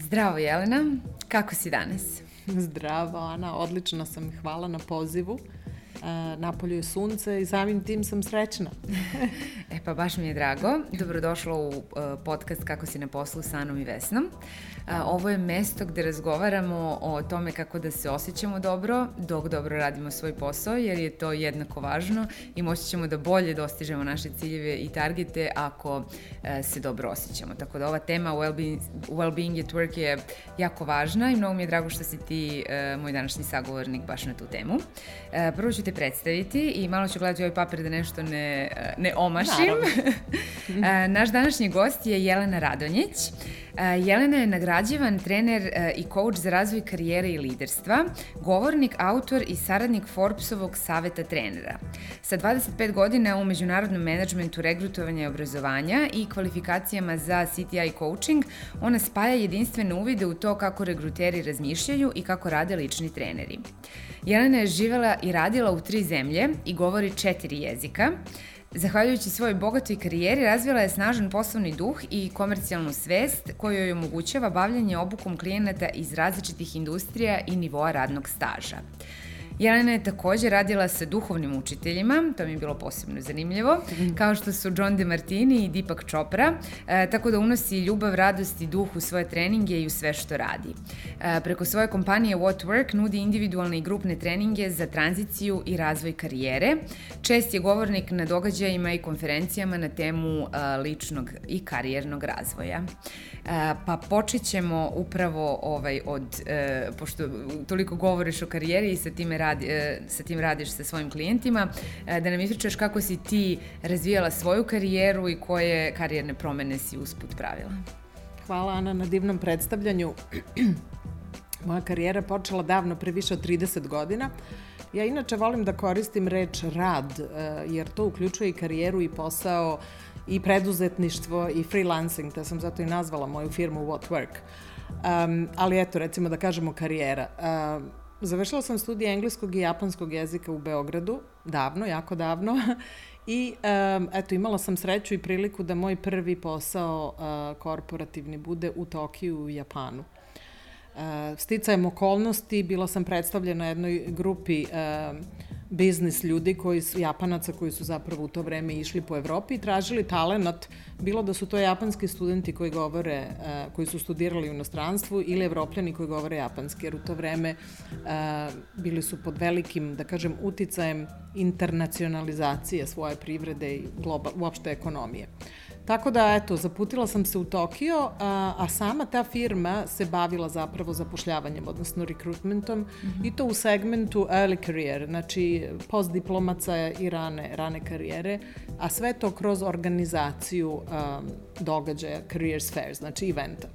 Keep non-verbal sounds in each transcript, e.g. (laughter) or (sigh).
Zdravo Jelena, kako si danas? Zdravo Ana, odlično sam, hvala na pozivu. E, napolju je sunce i samim tim sam srećna. (laughs) e pa baš mi je drago. Dobrodošla u uh, podcast Kako si na poslu sa Anom i Vesnom. Ovo je mesto gde razgovaramo o tome kako da se osjećamo dobro dok dobro radimo svoj posao, jer je to jednako važno i moći ćemo da bolje dostižemo naše ciljeve i targete ako se dobro osjećamo. Tako da ova tema well-being, well-being at work je jako važna i mnogo mi je drago što si ti moj današnji sagovornik baš na tu temu. Prvo ću te predstaviti i malo ću gledati ovaj papir da nešto ne, ne omašim. (laughs) Naš današnji gost je Jelena Radonjić. Jelena je nagrađivan trener e, i coach za razvoj karijere i liderstva, govornik, autor i saradnik Forbesovog saveta trenera. Sa 25 godina u međunarodnom menadžmentu regrutovanja i obrazovanja i kvalifikacijama za CTI coaching, ona spaja jedinstvene uvide u to kako regruteri razmišljaju i kako rade lični treneri. Jelena je živela i radila u tri zemlje i govori četiri jezika. Zahvaljujući svojoj bogatoj karijeri razvila je snažan poslovni duh i komercijalnu svest koja joj omogućava bavljanje obukom klijenata iz različitih industrija i nivoa radnog staža. Jelena je takođe radila sa duhovnim učiteljima, to mi je bilo posebno zanimljivo, kao što su John DeMartini i Deepak Chopra, e, tako da unosi ljubav, radost i duh u svoje treninge i u sve što radi. E, preko svoje kompanije What Work nudi individualne i grupne treninge za tranziciju i razvoj karijere. Čest je govornik na događajima i konferencijama na temu e, ličnog i karijernog razvoja. E, pa počet ćemo upravo ovaj, od, e, pošto toliko govoriš o karijeri i sa time radi, e, sa tim radiš sa svojim klijentima, e, da nam ispričaš kako si ti razvijala svoju karijeru i koje karijerne promene si usput pravila. Hvala Ana na divnom predstavljanju. (clears throat) Moja karijera počela davno, pre više od 30 godina. Ja inače volim da koristim reč rad, e, jer to uključuje i karijeru i posao i preduzetništvo i freelancing, da sam zato i nazvala moju firmu What Work. Um, ali eto, recimo da kažemo karijera. Um, Završila sam studije engleskog i japanskog jezika u Beogradu, davno, jako davno. (laughs) I um, eto, imala sam sreću i priliku da moj prvi posao uh, korporativni bude u Tokiju u Japanu. Uh, sticajem okolnosti, bila sam predstavljena jednoj grupi uh, biznis ljudi koji su, japanaca koji su zapravo u to vreme išli po Evropi i tražili talenat, bilo da su to japanski studenti koji govore, uh, koji su studirali u inostranstvu ili evropljani koji govore japanski, jer u to vreme bili su pod velikim, da kažem, uticajem internacionalizacije svoje privrede i global, uopšte ekonomije. Uh, Tako da, eto, zaputila sam se u Tokio, a, a sama ta firma se bavila zapravo zapošljavanjem, odnosno rekrutmentom, mm -hmm. i to u segmentu early career, znači postdiplomaca i rane, rane karijere, a sve to kroz organizaciju um, događaja, careers fairs, znači eventa.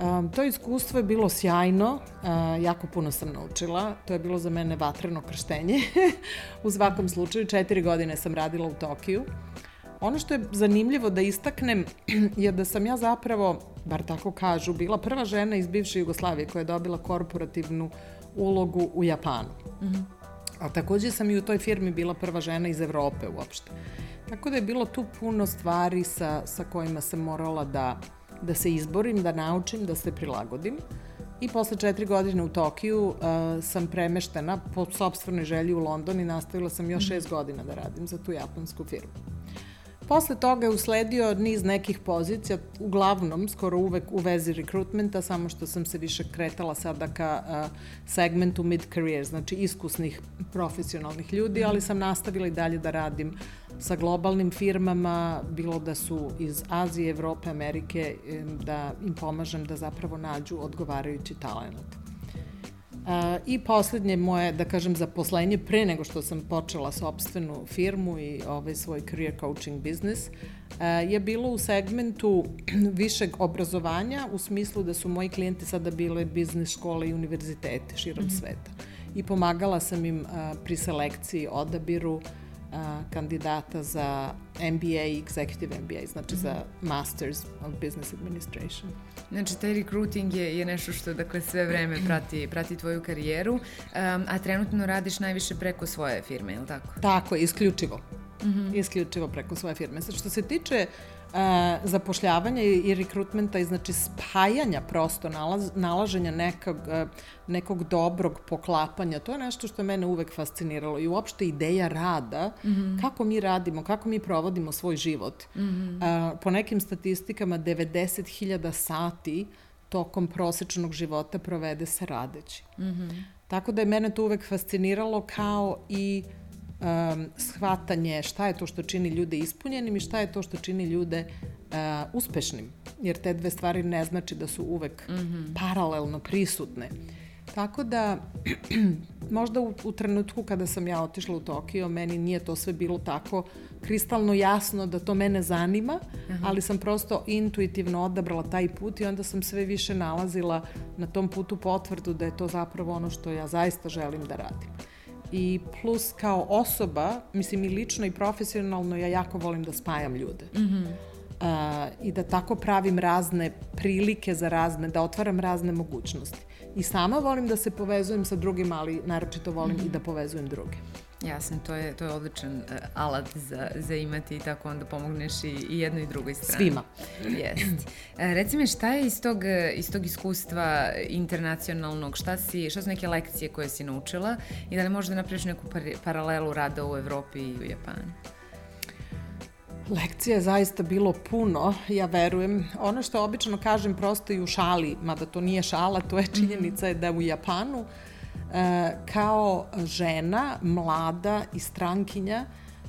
Um, to iskustvo je bilo sjajno, uh, jako puno sam naučila, to je bilo za mene vatreno krštenje. (laughs) u svakom slučaju, četiri godine sam radila u Tokiju. Ono što je zanimljivo da istaknem (clears throat) je da sam ja zapravo, bar tako kažu, bila prva žena iz bivše Jugoslavije koja je dobila korporativnu ulogu u Japanu. Mm -hmm. A takođe sam i u toj firmi bila prva žena iz Evrope uopšte. Tako da je bilo tu puno stvari sa, sa kojima sam morala da, da se izborim, da naučim, da se prilagodim. I posle četiri godine u Tokiju uh, sam premeštena po sobstvenoj želji u London i nastavila sam još mhm. šest godina da radim za tu japansku firmu. Posle toga je usledio niz nekih pozicija, uglavnom, skoro uvek u vezi rekrutmenta, samo što sam se više kretala sada ka segmentu mid-career, znači iskusnih profesionalnih ljudi, ali sam nastavila i dalje da radim sa globalnim firmama, bilo da su iz Azije, Evrope, Amerike, da im pomažem da zapravo nađu odgovarajući talent. I poslednje moje, da kažem, zaposlenje pre nego što sam počela sobstvenu firmu i ovaj svoj career coaching biznis, je bilo u segmentu (clears throat) višeg obrazovanja u smislu da su moji klijenti sada bile biznis škole i univerzitete širom mm -hmm. sveta. I pomagala sam im pri selekciji, odabiru, kandidata za MBA i Executive MBA, znači mm -hmm. za mhm. Masters of Business Administration. Znači, taj recruiting je, je nešto što dakle, sve vreme prati, prati tvoju karijeru, um, a trenutno radiš najviše preko svoje firme, je li tako? Tako, isključivo. Mm -hmm. Isključivo preko svoje firme. Sad što se tiče uh, zapošljavanja i rekrutmenta i znači spajanja prosto, nalaz, nalaženja nekog, uh, nekog dobrog poklapanja, to je nešto što je mene uvek fasciniralo i uopšte ideja rada, mm -hmm. kako mi radimo, kako mi provodimo svoj život. Mm -hmm. uh, po nekim statistikama 90.000 sati tokom prosečnog života provede se radeći. Mm -hmm. Tako da je mene to uvek fasciniralo kao i um, shvatanje šta je to što čini ljude ispunjenim i šta je to što čini ljude uh, uspešnim. Jer te dve stvari ne znači da su uvek mm -hmm. paralelno prisutne. Tako da, (clears throat) možda u, u trenutku kada sam ja otišla u Tokio, meni nije to sve bilo tako kristalno jasno da to mene zanima, uh -huh. ali sam prosto intuitivno odabrala taj put i onda sam sve više nalazila na tom putu potvrdu da je to zapravo ono što ja zaista želim da radim. I plus kao osoba, mislim i lično i profesionalno, ja jako volim da spajam ljude. Mm -hmm. Uh, i da tako pravim razne prilike za razne, da otvaram razne mogućnosti. I sama volim da se povezujem sa drugima, ali naročito volim mm -hmm. i da povezujem druge. Jasno, to je, to je odličan uh, alat za, za imati i tako onda pomogneš i, i jednoj i drugoj strani. Svima. Jeste. E, reci mi, šta je iz tog, iz tog iskustva internacionalnog, šta, si, šta su neke lekcije koje si naučila i da li možeš da napraviš neku par, paralelu rada u Evropi i u Japanu? Lekcija je zaista bilo puno, ja verujem. Ono što obično kažem prosto i u šali, mada to nije šala, to je mhm. činjenica je da u Japanu e, kao žena, mlada i strankinja,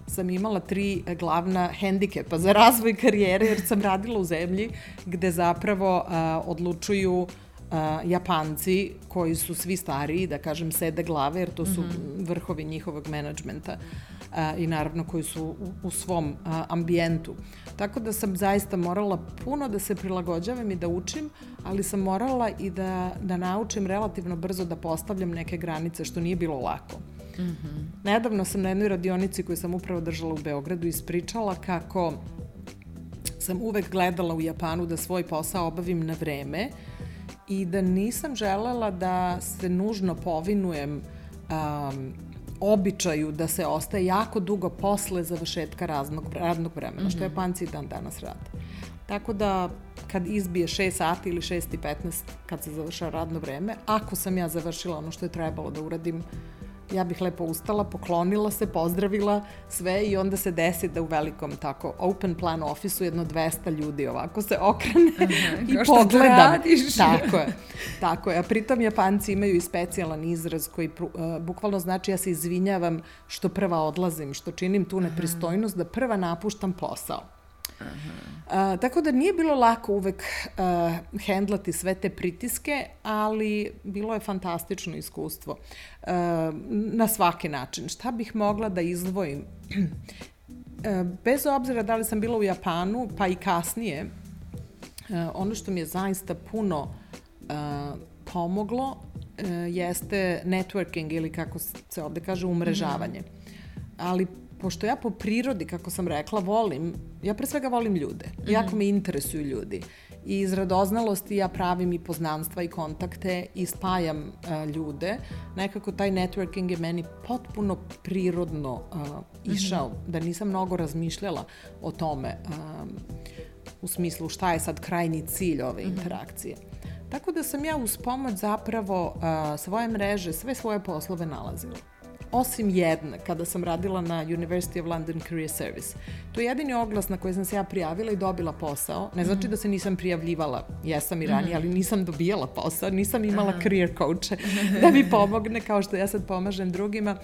sam imala tri glavna hendikepa za razvoj karijere, jer sam radila u zemlji gde zapravo a, e, odlučuju a, e, Japanci koji su svi stariji, da kažem, sede glave, jer to su mm -hmm. vrhovi njihovog menadžmenta a, i naravno koji su u, u svom a, ambijentu. Tako da sam zaista morala puno da se prilagođavam i da učim, ali sam morala i da, da naučim relativno brzo da postavljam neke granice, što nije bilo lako. Mm -hmm. Nedavno sam na jednoj radionici koju sam upravo držala u Beogradu ispričala kako sam uvek gledala u Japanu da svoj posao obavim na vreme i da nisam želela da se nužno povinujem um, običaju da se ostaje jako dugo posle završetka raznog, radnog vremena, mm -hmm. što mhm. Japanci i dan danas rade. Tako da kad izbije 6 sati ili 6 i 15 kad se završava radno vreme, ako sam ja završila ono što je trebalo da uradim ja bih lepo ustala, poklonila se, pozdravila sve i onda se desi da u velikom tako open plan ofisu jedno 200 ljudi ovako se okrene Aha, i pogledam. Tako je. Tako je. A pritom Japanci imaju i specijalan izraz koji uh, bukvalno znači ja se izvinjavam što prva odlazim, što činim tu nepristojnost da prva napuštam posao. A, tako da nije bilo lako uvek uh, hendlati sve te pritiske, ali bilo je fantastično iskustvo uh, na svaki način. Šta bih mogla da izdvojim? uh, bez obzira da li sam bila u Japanu, pa i kasnije, uh, ono što mi je zaista puno uh, pomoglo uh, jeste networking ili kako se ovde kaže umrežavanje. Mm -hmm. Ali pošto ja po prirodi, kako sam rekla, volim, ja pre svega volim ljude. Mm -hmm. Jako me interesuju ljudi. I iz radoznalosti ja pravim i poznanstva i kontakte i spajam uh, ljude. Nekako taj networking je meni potpuno prirodno uh, išao, mm -hmm. da nisam mnogo razmišljala o tome um, u smislu šta je sad krajnji cilj ove mm -hmm. interakcije. Tako da sam ja uz pomoć zapravo uh, svoje mreže, sve svoje poslove nalazila osim jedne, kada sam radila na University of London Career Service. To je jedini oglas na koji sam se ja prijavila i dobila posao. Ne znači mm. da se nisam prijavljivala, jesam i ranije, mm. ali nisam dobijala posao, nisam imala Aha. career coache (laughs) da mi pomogne kao što ja sad pomažem drugima.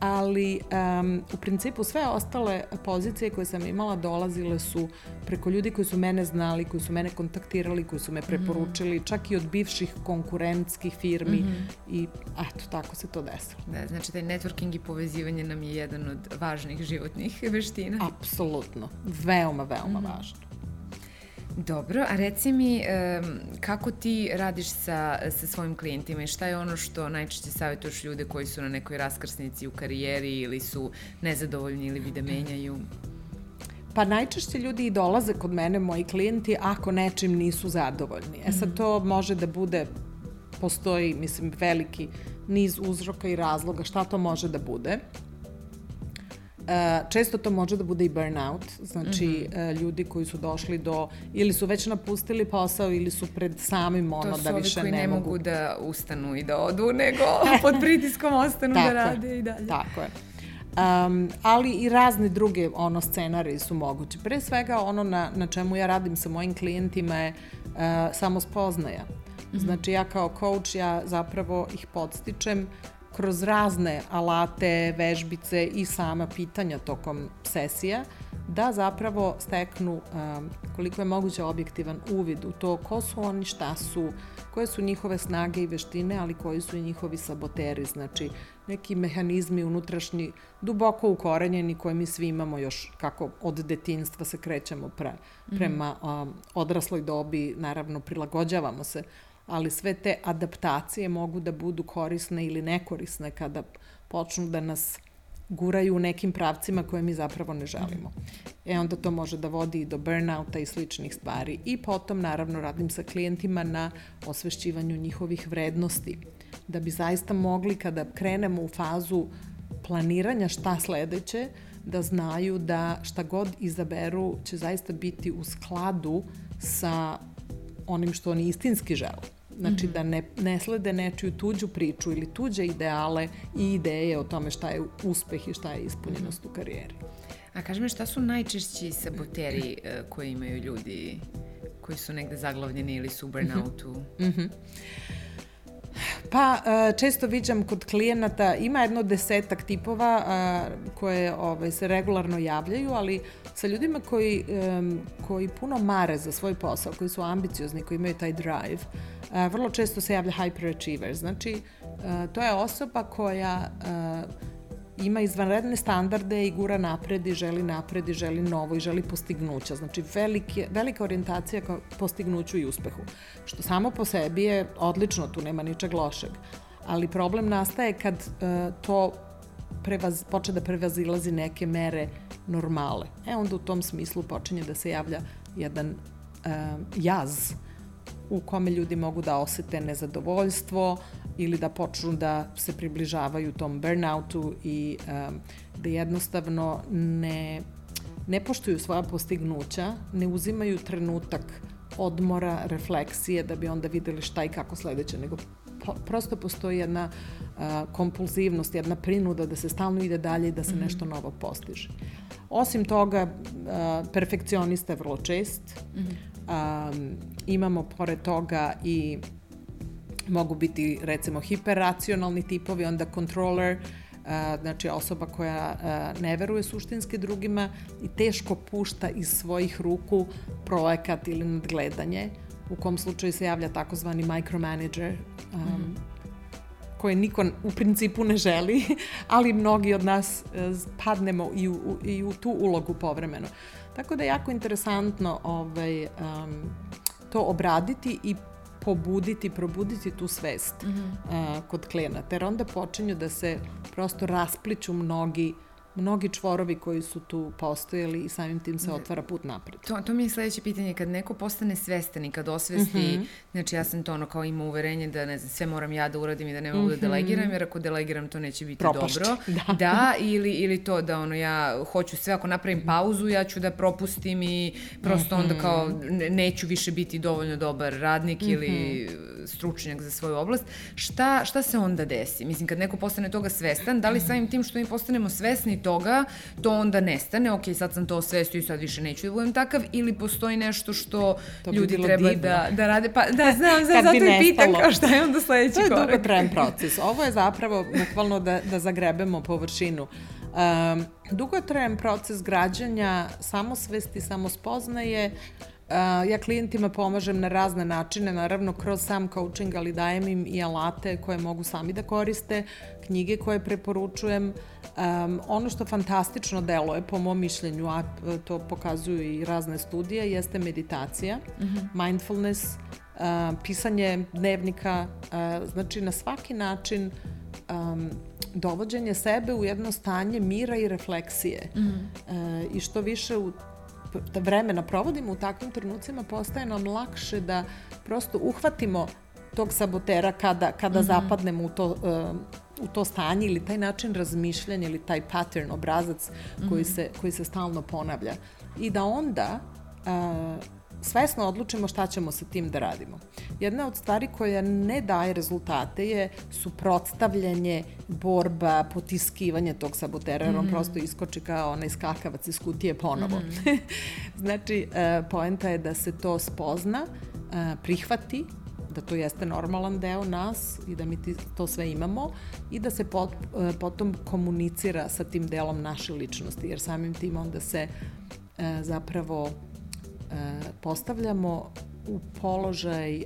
Ali um, u principu sve ostale pozicije koje sam imala dolazile su preko ljudi koji su mene znali, koji su mene kontaktirali, koji su me preporučili, mm. čak i od bivših konkurentskih firmi mm -hmm. i eto, tako se to desilo. Da, znači taj networking i povezivanje nam je jedan od važnih životnih veština. Apsolutno. Veoma, veoma mm. važno. Dobro, a reci mi kako ti radiš sa, sa svojim klijentima i šta je ono što najčešće savjetuješ ljude koji su na nekoj raskrsnici u karijeri ili su nezadovoljni ili vide menjaju? Pa najčešće ljudi i dolaze kod mene, moji klijenti, ako nečim nisu zadovoljni. E sad mhm. to može da bude, postoji, mislim, veliki niz uzroka i razloga šta to može da bude. često to može da bude i burnout, znači mm -hmm. ljudi koji su došli do, ili su već napustili posao ili su pred samim ono da više ne mogu. To su ovi koji ne mogu da ustanu i da odu, nego (laughs) pod pritiskom ostanu da rade i dalje. Tako je. Um, ali i razne druge ono scenarije su moguće. Pre svega ono na, na čemu ja radim sa mojim klijentima je uh, samo spoznaja. -hmm. Znači ja kao coach ja zapravo ih podstičem kroz razne alate, vežbice i sama pitanja tokom sesija da zapravo steknu um, koliko je moguće objektivan uvid u to ko su oni, šta su, koje su njihove snage i veštine, ali koji su i njihovi saboteri, znači neki mehanizmi unutrašnji duboko ukorenjeni koje mi svi imamo još kako od detinstva se krećemo pre, mhm. prema um, odrasloj dobi, naravno prilagođavamo se ali sve te adaptacije mogu da budu korisne ili nekorisne kada počnu da nas guraju u nekim pravcima koje mi zapravo ne želimo. E onda to može da vodi i do burnouta i sličnih stvari. I potom naravno radim sa klijentima na osvešćivanju njihovih vrednosti. Da bi zaista mogli kada krenemo u fazu planiranja šta sledeće, da znaju da šta god izaberu će zaista biti u skladu sa onim što oni istinski žele. Znači mm -hmm. da ne, ne slede nečiju tuđu priču ili tuđe ideale i ideje o tome šta je uspeh i šta je ispunjenost mm -hmm. u karijeri. A kaži mi šta su najčešći saboteri uh, koji imaju ljudi koji su negde zaglavljeni ili su u burnoutu? Mm -hmm. Pa, e, često viđam kod klijenata, ima jedno desetak tipova koje ovaj, se regularno javljaju, ali sa ljudima koji, koji puno mare za svoj posao, koji su ambiciozni, koji imaju taj drive, vrlo često se javlja hyperachiever. Znači, to je osoba koja ima izvanredne standarde i gura napred i želi napred i želi novo i želi postignuća. Znači velike, velika orijentacija ka postignuću i uspehu. Što samo po sebi je odlično, tu nema ničeg lošeg. Ali problem nastaje kad uh, to prevaz, poče da prevazilazi neke mere normale. E onda u tom smislu počinje da se javlja jedan uh, jaz u kome ljudi mogu da osete nezadovoljstvo, ili da počnu da se približavaju tom burnoutu i um, da jednostavno ne, ne poštuju svoja postignuća, ne uzimaju trenutak odmora, refleksije da bi onda videli šta i kako sledeće, nego po, prosto postoji jedna kompulzivnost, jedna prinuda da se stalno ide dalje i da se mm -hmm. nešto novo postiže. Osim toga, uh, perfekcionista je vrlo čest. Mm -hmm. um, imamo pored toga i mogu biti recimo hiperracionalni tipovi, onda controller, a, znači osoba koja a, ne veruje suštinski drugima i teško pušta iz svojih ruku projekat ili nadgledanje, u kom slučaju se javlja takozvani micromanager, um, mm -hmm koje niko u principu ne želi, (laughs) ali mnogi od nas e, padnemo i u, i u tu ulogu povremeno. Tako da je jako interesantno ovaj, um, to obraditi i pobuditi, probuditi tu svest mm -hmm. uh, kod klijenata. Jer onda počinju da se prosto raspliču mnogi mnogi čvorovi koji su tu postojali i samim tim se otvara put napred. To, to mi je sledeće pitanje, kad neko postane svestan i kad osvesti, mm -hmm. znači ja sam to ono kao ima uverenje da ne znam, sve moram ja da uradim i da ne mogu mm -hmm. da mhm. delegiram, jer ako delegiram to neće biti Propašće. dobro. (laughs) Da. da, ili, ili to da ono ja hoću sve, ako napravim pauzu, ja ću da propustim i prosto mm -hmm. onda kao mhm. neću više biti dovoljno dobar radnik mm -hmm. ili stručnjak za svoju oblast. Šta, šta se onda desi? Mislim, kad neko postane toga svestan, da li samim tim što mi postanemo svesni toga, to onda nestane, ok, sad sam to osvestio i sad više neću da budem takav, ili postoji nešto što to ljudi bi treba divno. da, da rade, pa da (laughs) znam, znam zato i pitam kao šta je onda sledeći korak. To je dugotrajan (laughs) proces. Ovo je zapravo bukvalno da, da zagrebemo površinu. Um, dugotrajan proces građanja samosvesti, samospoznaje, Uh, ja klijentima pomažem na razne načine, naravno kroz sam coaching, ali dajem im i alate koje mogu sami da koriste, knjige koje preporučujem. Um, ono što fantastično deluje, po mom mišljenju, a to pokazuju i razne studije, jeste meditacija, mm -hmm. mindfulness, uh, pisanje dnevnika, uh, znači na svaki način um, dovođenje sebe u jedno stanje mira i refleksije. Mm -hmm. I što više u vremena provodimo u takvim trenucima, postaje nam lakše da prosto uhvatimo tog sabotera kada, kada mm -hmm. zapadnemo u to, uh, u to stanje ili taj način razmišljanja ili taj pattern, obrazac mm -hmm. koji, se, koji se stalno ponavlja. I da onda uh, svesno odlučimo šta ćemo sa tim da radimo. Jedna od stvari koja ne daje rezultate je suprotstavljanje, borba, potiskivanje tog sabotera, jer on mm -hmm. prosto iskoči kao onaj skakavac iz kutije ponovo. Mm -hmm. (laughs) znači, uh, poenta je da se to spozna, uh, prihvati, da to jeste normalan deo nas i da mi to sve imamo i da se pot, uh, potom komunicira sa tim delom naše ličnosti, jer samim tim onda se zapravo E, postavljamo u položaj uh,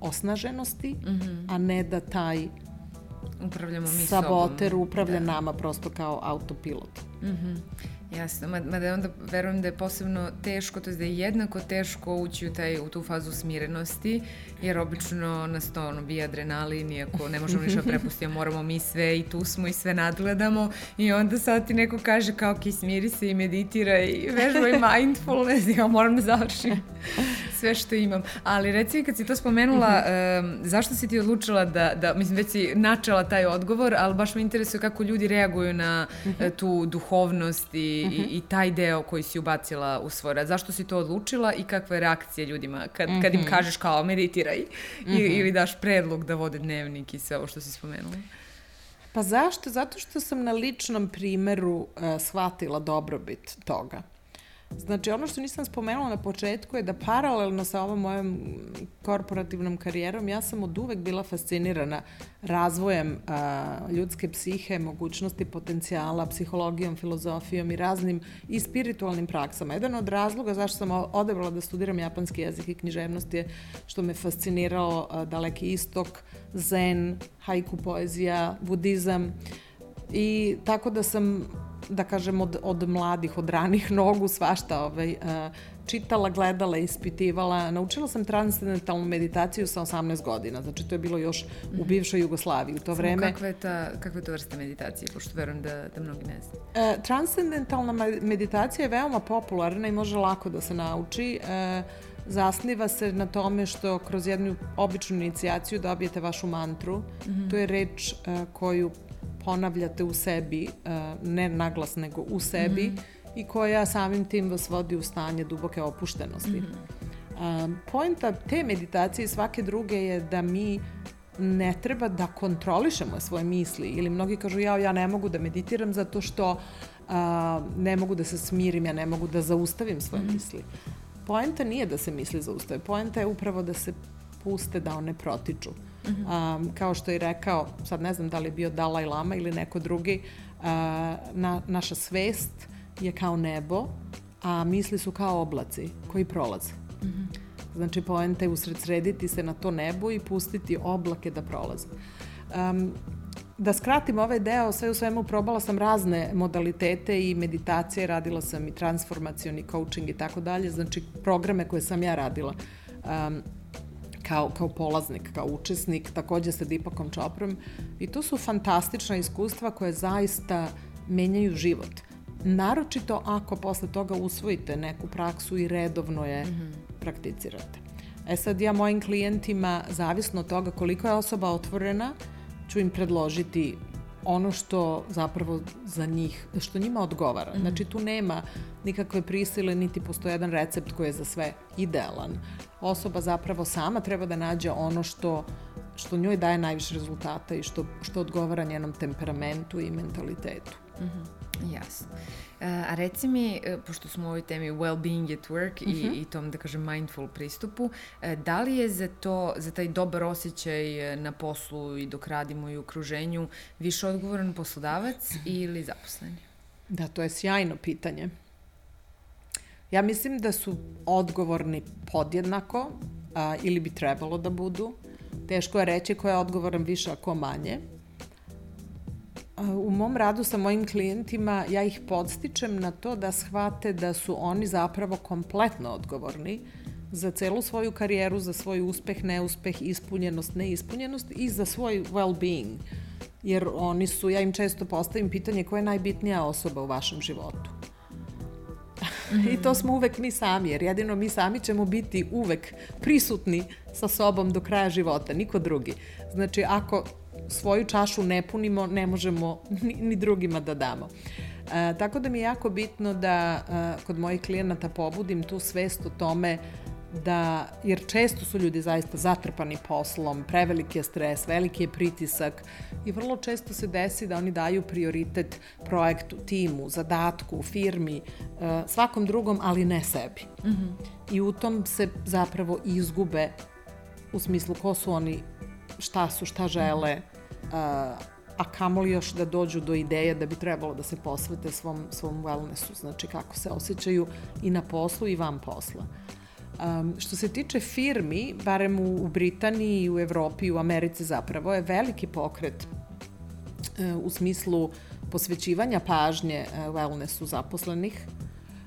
osnaženosti, mm -hmm. a ne da taj upravljamo mi saboter sobom. upravlja da. nama prosto kao autopilot. Mm -hmm. Jasno, mada onda verujem da je posebno teško, to je da je jednako teško ući u, taj, u tu fazu smirenosti, jer obično nas to ono, bije adrenalin, iako ne možemo ništa prepustiti, moramo mi sve i tu smo i sve nadgledamo i onda sad ti neko kaže kao ki smiri se i meditira i vežbaj (laughs) mindfulness ja moram da završim sve što imam. Ali reci kad si to spomenula, um, zašto si ti odlučila da, da, mislim već si načela taj odgovor, ali baš me interesuje kako ljudi reaguju na uh, tu duhovnost i i, -hmm. i taj deo koji si ubacila u svoj rad. Zašto si to odlučila i kakve reakcije ljudima kad, mm -hmm. kad im mhm. kažeš kao meditiraj mm -hmm. ili daš predlog da vode dnevnik i sve ovo što si spomenula? Pa zašto? Zato što sam na ličnom primeru uh, shvatila dobrobit toga. Znači, ono što nisam spomenula na početku je da paralelno sa ovom mojom korporativnom karijerom, ja sam od uvek bila fascinirana razvojem a, ljudske psihe, mogućnosti potencijala, psihologijom, filozofijom i raznim i spiritualnim praksama. Jedan od razloga zašto sam odebrala da studiram japanski jezik i književnost je što me fascinirao a, daleki istok, zen, haiku poezija, budizam i tako da sam da kažem, od, od mladih, od ranih (laughs) nogu, svašta ovaj, uh, čitala, gledala, ispitivala. Naučila sam transcendentalnu meditaciju sa 18 godina, znači to je bilo još u mhm. bivšoj Jugoslaviji. U to Samo vreme... Kakva je, ta, kakva je to vrsta meditacije, pošto verujem da, da mnogi ne znaju? Uh, transcendentalna meditacija je veoma popularna i može lako da se nauči. Uh, zasniva se na tome što kroz jednu običnu inicijaciju dobijete vašu mantru. Mm -hmm. To je reč koju ponavljate u sebi, e, ne naglas nego u sebi mm -hmm. i koja samim tim vas vodi u stanje duboke opuštenosti. Mm -hmm. Poenta te meditacije i svake druge je da mi ne treba da kontrolišemo svoje misli ili mnogi kažu ja, ja ne mogu da meditiram zato što uh, ne mogu da se smirim, ja ne mogu da zaustavim svoje mm -hmm. misli. Poenta nije da se misli zaustave, poenta je upravo da se puste da one protiču. Mm -hmm. um, kao što je rekao, sad ne znam da li je bio Dalaj Lama ili neko drugi, uh, na, naša svest je kao nebo, a misli su kao oblaci koji prolaze. Mm -hmm. Znači, poenta je usred srediti se na to nebo i pustiti oblake da prolaze. Um, da skratim ovaj deo, sve u svemu probala sam razne modalitete i meditacije, radila sam i transformacioni coaching i tako dalje, znači programe koje sam ja radila. Um, kao, kao polaznik, kao učesnik, takođe sa Dipakom Čoprom i to su fantastična iskustva koje zaista menjaju život. Naročito ako posle toga usvojite neku praksu i redovno je mm -hmm. prakticirate. E sad ja mojim klijentima, zavisno od toga koliko je osoba otvorena, ću im predložiti ono što zapravo za njih, što njima odgovara. Mm. Znači tu nema nikakve prisile, niti postoje jedan recept koji je za sve idealan. Osoba zapravo sama treba da nađe ono što što njoj daje najviše rezultata i što, što odgovara njenom temperamentu i mentalitetu. Mm -hmm. Jasno. A reci mi, e, pošto smo u ovoj temi well-being at work i, uh mhm. -huh. i tom, da kažem, mindful pristupu, e, da li je za to, za taj dobar osjećaj e, na poslu i dok radimo i u okruženju više odgovoran poslodavac (clears throat) ili zaposleni? Da, to je sjajno pitanje. Ja mislim da su odgovorni podjednako a, ili bi trebalo da budu. Teško je reći ko je odgovoran više, a ko manje. U mom radu sa mojim klijentima ja ih podstičem na to da shvate da su oni zapravo kompletno odgovorni za celu svoju karijeru, za svoj uspeh, neuspeh, ispunjenost, neispunjenost i za svoj well-being. Jer oni su, ja im često postavim pitanje koja je najbitnija osoba u vašem životu. I to smo uvek mi sami, jer jedino mi sami ćemo biti uvek prisutni sa sobom do kraja života, niko drugi. Znači, ako svoju čašu ne punimo, ne možemo (laughs) ni, ni drugima da damo. E, tako da mi je jako bitno da e, kod mojih klijenata pobudim tu svest o tome da, jer često su ljudi zaista zatrpani poslom, preveliki je stres, veliki je pritisak i vrlo često se desi da oni daju prioritet projektu, timu, zadatku, firmi, e, svakom drugom, ali ne sebi. Mm -hmm. I u tom se zapravo izgube u smislu ko su oni, šta su, šta žele, mm -hmm a kamoli još da dođu do ideje da bi trebalo da se posvete svom, svom wellnessu, znači kako se osjećaju i na poslu i van posla. Um, što se tiče firmi, barem u, u Britaniji, u Evropi i u Americi zapravo, je veliki pokret uh, u smislu posvećivanja pažnje uh, wellnessu zaposlenih.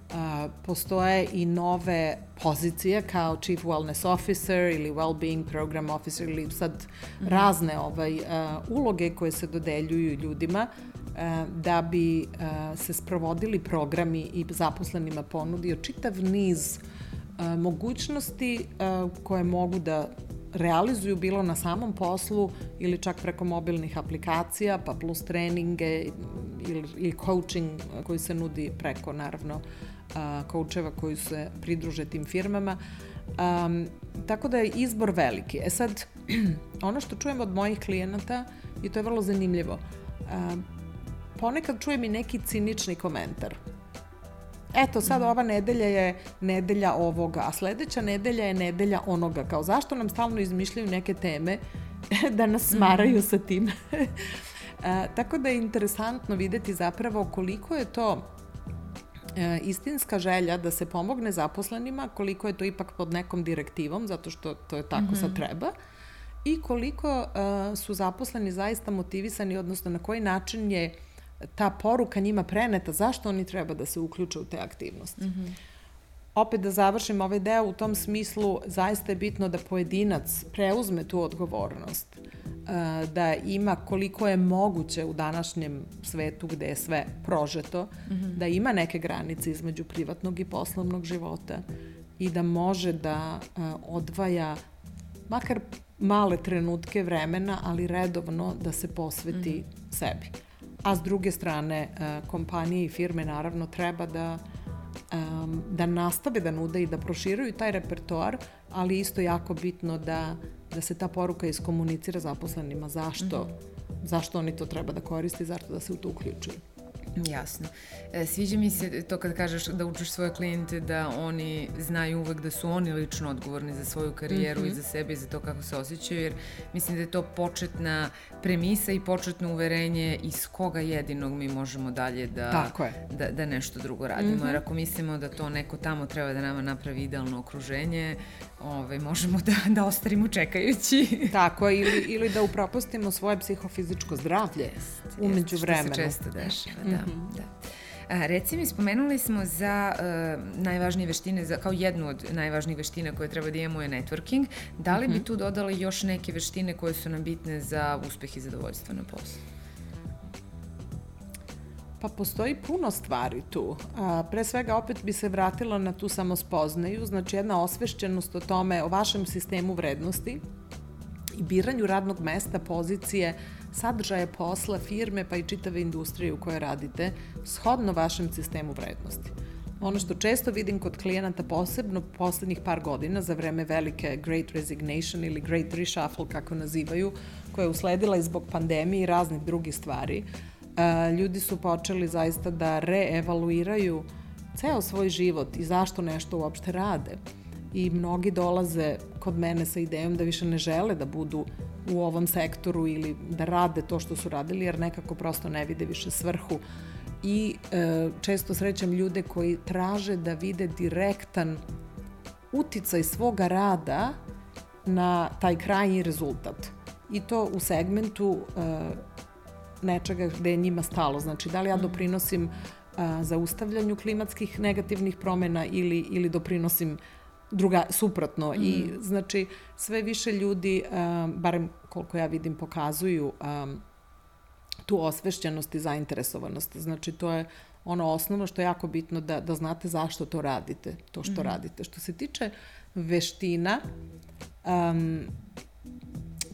Uh, postoje i nove pozicije kao Chief Wellness Officer ili Wellbeing Program Officer ili sad mm -hmm. razne ovaj, uh, uloge koje se dodeljuju ljudima uh, da bi uh, se sprovodili programi i zaposlenima ponudio čitav niz uh, mogućnosti koje mogu da realizuju bilo na samom poslu ili čak preko mobilnih aplikacija, pa plus treninge ili, ili coaching koji se nudi preko, naravno, koučeva koji se pridruže tim firmama. Um, tako da je izbor veliki. E sad, (clears throat) ono što čujem od mojih klijenata, i to je vrlo zanimljivo, um, ponekad čujem i neki cinični komentar eto sad ova nedelja je nedelja ovoga, a sledeća nedelja je nedelja onoga. Kao zašto nam stalno izmišljaju neke teme (laughs) da nas smaraju mm. sa tim. (laughs) e, tako da je interesantno videti zapravo koliko je to e, istinska želja da se pomogne zaposlenima, koliko je to ipak pod nekom direktivom, zato što to je tako mm -hmm. sad treba, i koliko uh, su zaposleni zaista motivisani, odnosno na koji način je uh, ta poruka njima preneta, zašto oni treba da se uključe u te aktivnosti. Mm -hmm. Opet da završim ovaj deo, u tom smislu zaista je bitno da pojedinac preuzme tu odgovornost, e, da ima koliko je moguće u današnjem svetu gde je sve prožeto, mm -hmm. da ima neke granice između privatnog i poslovnog života i da može da e, odvaja makar male trenutke vremena, ali redovno da se posveti mm -hmm. sebi a s druge strane e, kompanije i firme naravno treba da da nastave da nude i da proširuju taj repertoar, ali isto jako bitno da, da se ta poruka iskomunicira zaposlenima zašto, mm -hmm. zašto oni to treba da koriste i zašto da se u to uključuju. Jasno. E, sviđa mi se to kad kažeš da učiš svoje klijente da oni znaju uvek da su oni lično odgovorni za svoju karijeru mm -hmm. i za sebe i za to kako se osjećaju, jer mislim da je to početna premisa i početno uverenje iz koga jedinog mi možemo dalje da, da, da nešto drugo radimo. Mm -hmm. Jer ako mislimo da to neko tamo treba da nama napravi idealno okruženje, ovaj, možemo da, da ostarimo čekajući. (laughs) Tako, ili, ili da upropastimo svoje psihofizičko zdravlje umeđu vremenu. Što se često dešava, da. Mm -hmm. da. A, reci mi, spomenuli smo za uh, najvažnije veštine, za, kao jednu od najvažnijih veština koje treba da imamo je networking. Da li mm -hmm. bi mhm. tu dodali još neke veštine koje su nam bitne za uspeh i zadovoljstvo na poslu? Pa postoji puno stvari tu. A, pre svega opet bi se vratila na tu samospoznaju, znači jedna osvešćenost o tome, o vašem sistemu vrednosti i biranju radnog mesta, pozicije, sadržaje posla, firme pa i čitave industrije u kojoj radite, shodno vašem sistemu vrednosti. Ono što često vidim kod klijenata, posebno poslednjih par godina, za vreme velike Great Resignation ili Great Reshuffle, kako nazivaju, koja je usledila i zbog pandemije i raznih drugih stvari, ljudi su počeli zaista da reevaluiraju ceo svoj život i zašto nešto uopšte rade. I mnogi dolaze kod mene sa idejom da više ne žele da budu u ovom sektoru ili da rade to što su radili jer nekako prosto ne vide više svrhu. I e, često srećam ljude koji traže da vide direktan uticaj svoga rada na taj krajnji rezultat. I to u segmentu e, nečega gde je njima stalo. Znači, da li ja mhm. doprinosim a, zaustavljanju klimatskih negativnih promena ili, ili doprinosim druga, suprotno. Mm. I, znači, sve više ljudi, a, barem koliko ja vidim, pokazuju a, tu osvešćenost i zainteresovanost. Znači, to je ono osnovno što je jako bitno da, da znate zašto to radite, to što mm. radite. Što se tiče veština, um,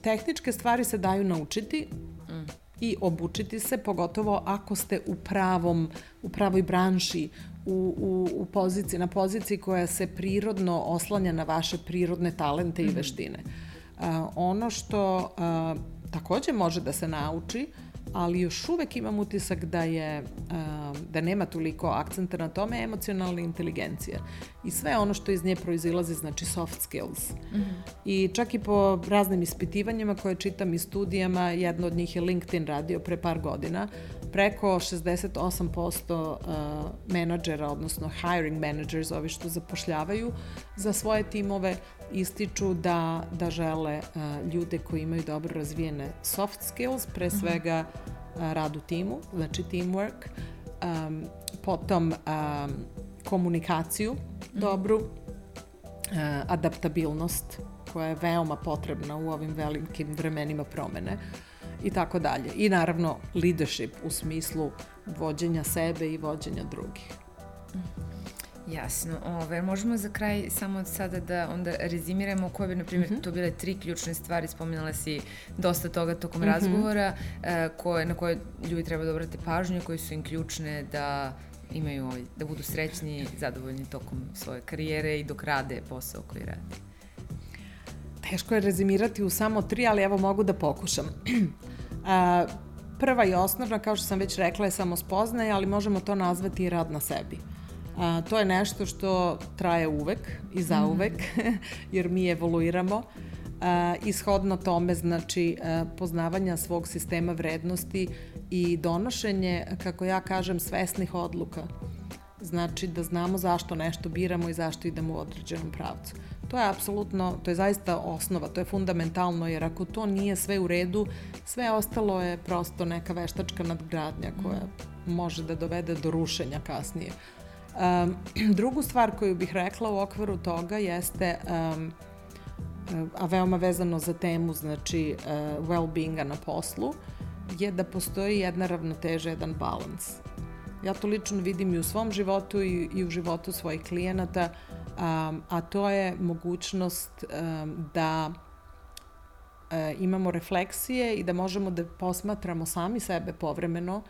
tehničke stvari se daju naučiti mm. i obučiti se, pogotovo ako ste u pravom, u pravoj branši, u, u, u poziciji, na poziciji koja se prirodno oslanja na vaše prirodne talente mm. i veštine. Uh, ono što uh, takođe može da se nauči, ali još uvek imam utisak da je da nema toliko akcenta na tome emocionalna inteligencija i sve ono što iz nje proizilazi znači soft skills. Mm -hmm. I čak i po raznim ispitivanjima koje čitam i studijama, jedno od njih je LinkedIn radio pre par godina, preko 68% uh, menadžera, odnosno hiring managers, ovi što zapošljavaju za svoje timove, ističu da, da žele uh, ljude koji imaju dobro razvijene soft skills, pre mhm. svega uh, rad u timu, znači teamwork, um, potom um, komunikaciju mm. dobru, uh, adaptabilnost koja je veoma potrebna u ovim velikim vremenima promene i tako dalje. I naravno leadership u smislu vođenja sebe i vođenja drugih. Jasno. Ove, možemo za kraj samo sada da onda rezimiramo koje bi, na primjer, mm -hmm. to bile tri ključne stvari. Spominjala si dosta toga tokom mm -hmm. razgovora e, koje, na koje ljudi treba da obrate pažnju, koje su im ključne da imaju ovaj, da budu srećni, zadovoljni tokom svoje karijere i dok rade posao koji rade. Teško je rezimirati u samo tri, ali evo mogu da pokušam. (clears throat) A, prva i osnovna, kao što sam već rekla, je samo spoznaje, ali možemo to nazvati i rad na sebi. A, to je nešto što traje uvek i zauvek, mm. (laughs) jer mi evoluiramo. A, ishodno tome znači a, poznavanja svog sistema vrednosti i donošenje, kako ja kažem, svesnih odluka. Znači da znamo zašto nešto biramo i zašto idemo u određenom pravcu. To je apsolutno, to je zaista osnova, to je fundamentalno, jer ako to nije sve u redu, sve ostalo je prosto neka veštačka nadgradnja koja može da dovede do rušenja kasnije. Um, (clears throat) drugu stvar koju bih rekla u okviru toga jeste um, a veoma vezano za temu, znači uh, well-beinga na poslu, je da postoji jedna ravnoteža, jedan balans. Ja to lično vidim i u svom životu i, i u životu svojih klijenata, um, a to je mogućnost um, da uh, imamo refleksije i da možemo da posmatramo sami sebe povremeno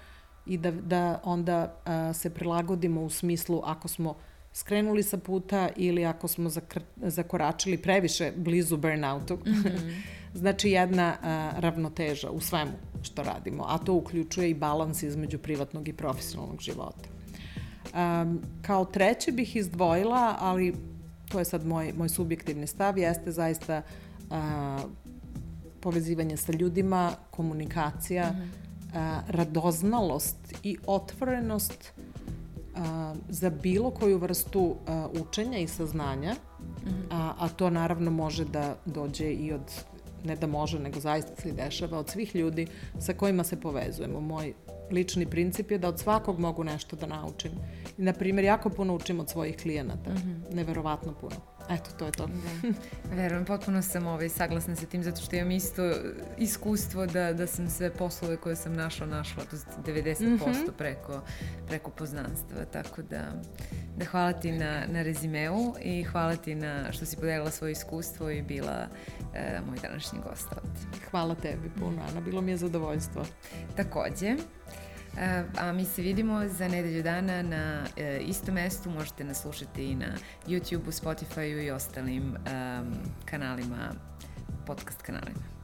i da, da onda uh, se prilagodimo u smislu ako smo skrenuli sa puta ili ako smo zakr, zakoračili previše blizu burnoutu. Mm -hmm. (laughs) znači jedna uh, ravnoteža u svemu što radimo, a to uključuje i balans između privatnog i profesionalnog života. Um, kao treće bih izdvojila, ali to je sad moj, moj subjektivni stav, jeste zaista uh, povezivanje sa ljudima, komunikacija, mm -hmm. uh, radoznalost i otvorenost uh, za bilo koju vrstu uh, učenja i saznanja, mm -hmm. a, a to naravno može da dođe i od ne da može, nego zaista se dešava od svih ljudi sa kojima se povezujemo. Moj lični princip je da od svakog mogu nešto da naučim. I, na primjer, jako puno učim od svojih klijenata. Mm -hmm. Neverovatno puno. Eto, to je to. Da. (laughs) Verujem, potpuno sam ovaj, saglasna sa tim, zato što imam isto iskustvo da, da sam sve poslove koje sam našla, našla, to 90% mm -hmm. preko, preko poznanstva, tako da, da hvala ti na, na rezimeu i hvala ti na što si podelila svoje iskustvo i bila e, moj današnji gost ovde. Hvala tebi puno, Ana, bilo mi je zadovoljstvo. Takođe, A mi se vidimo za nedelju dana na e, istom mestu. Možete nas slušati i na YouTube-u, Spotify-u i ostalim um, kanalima, podcast kanalima.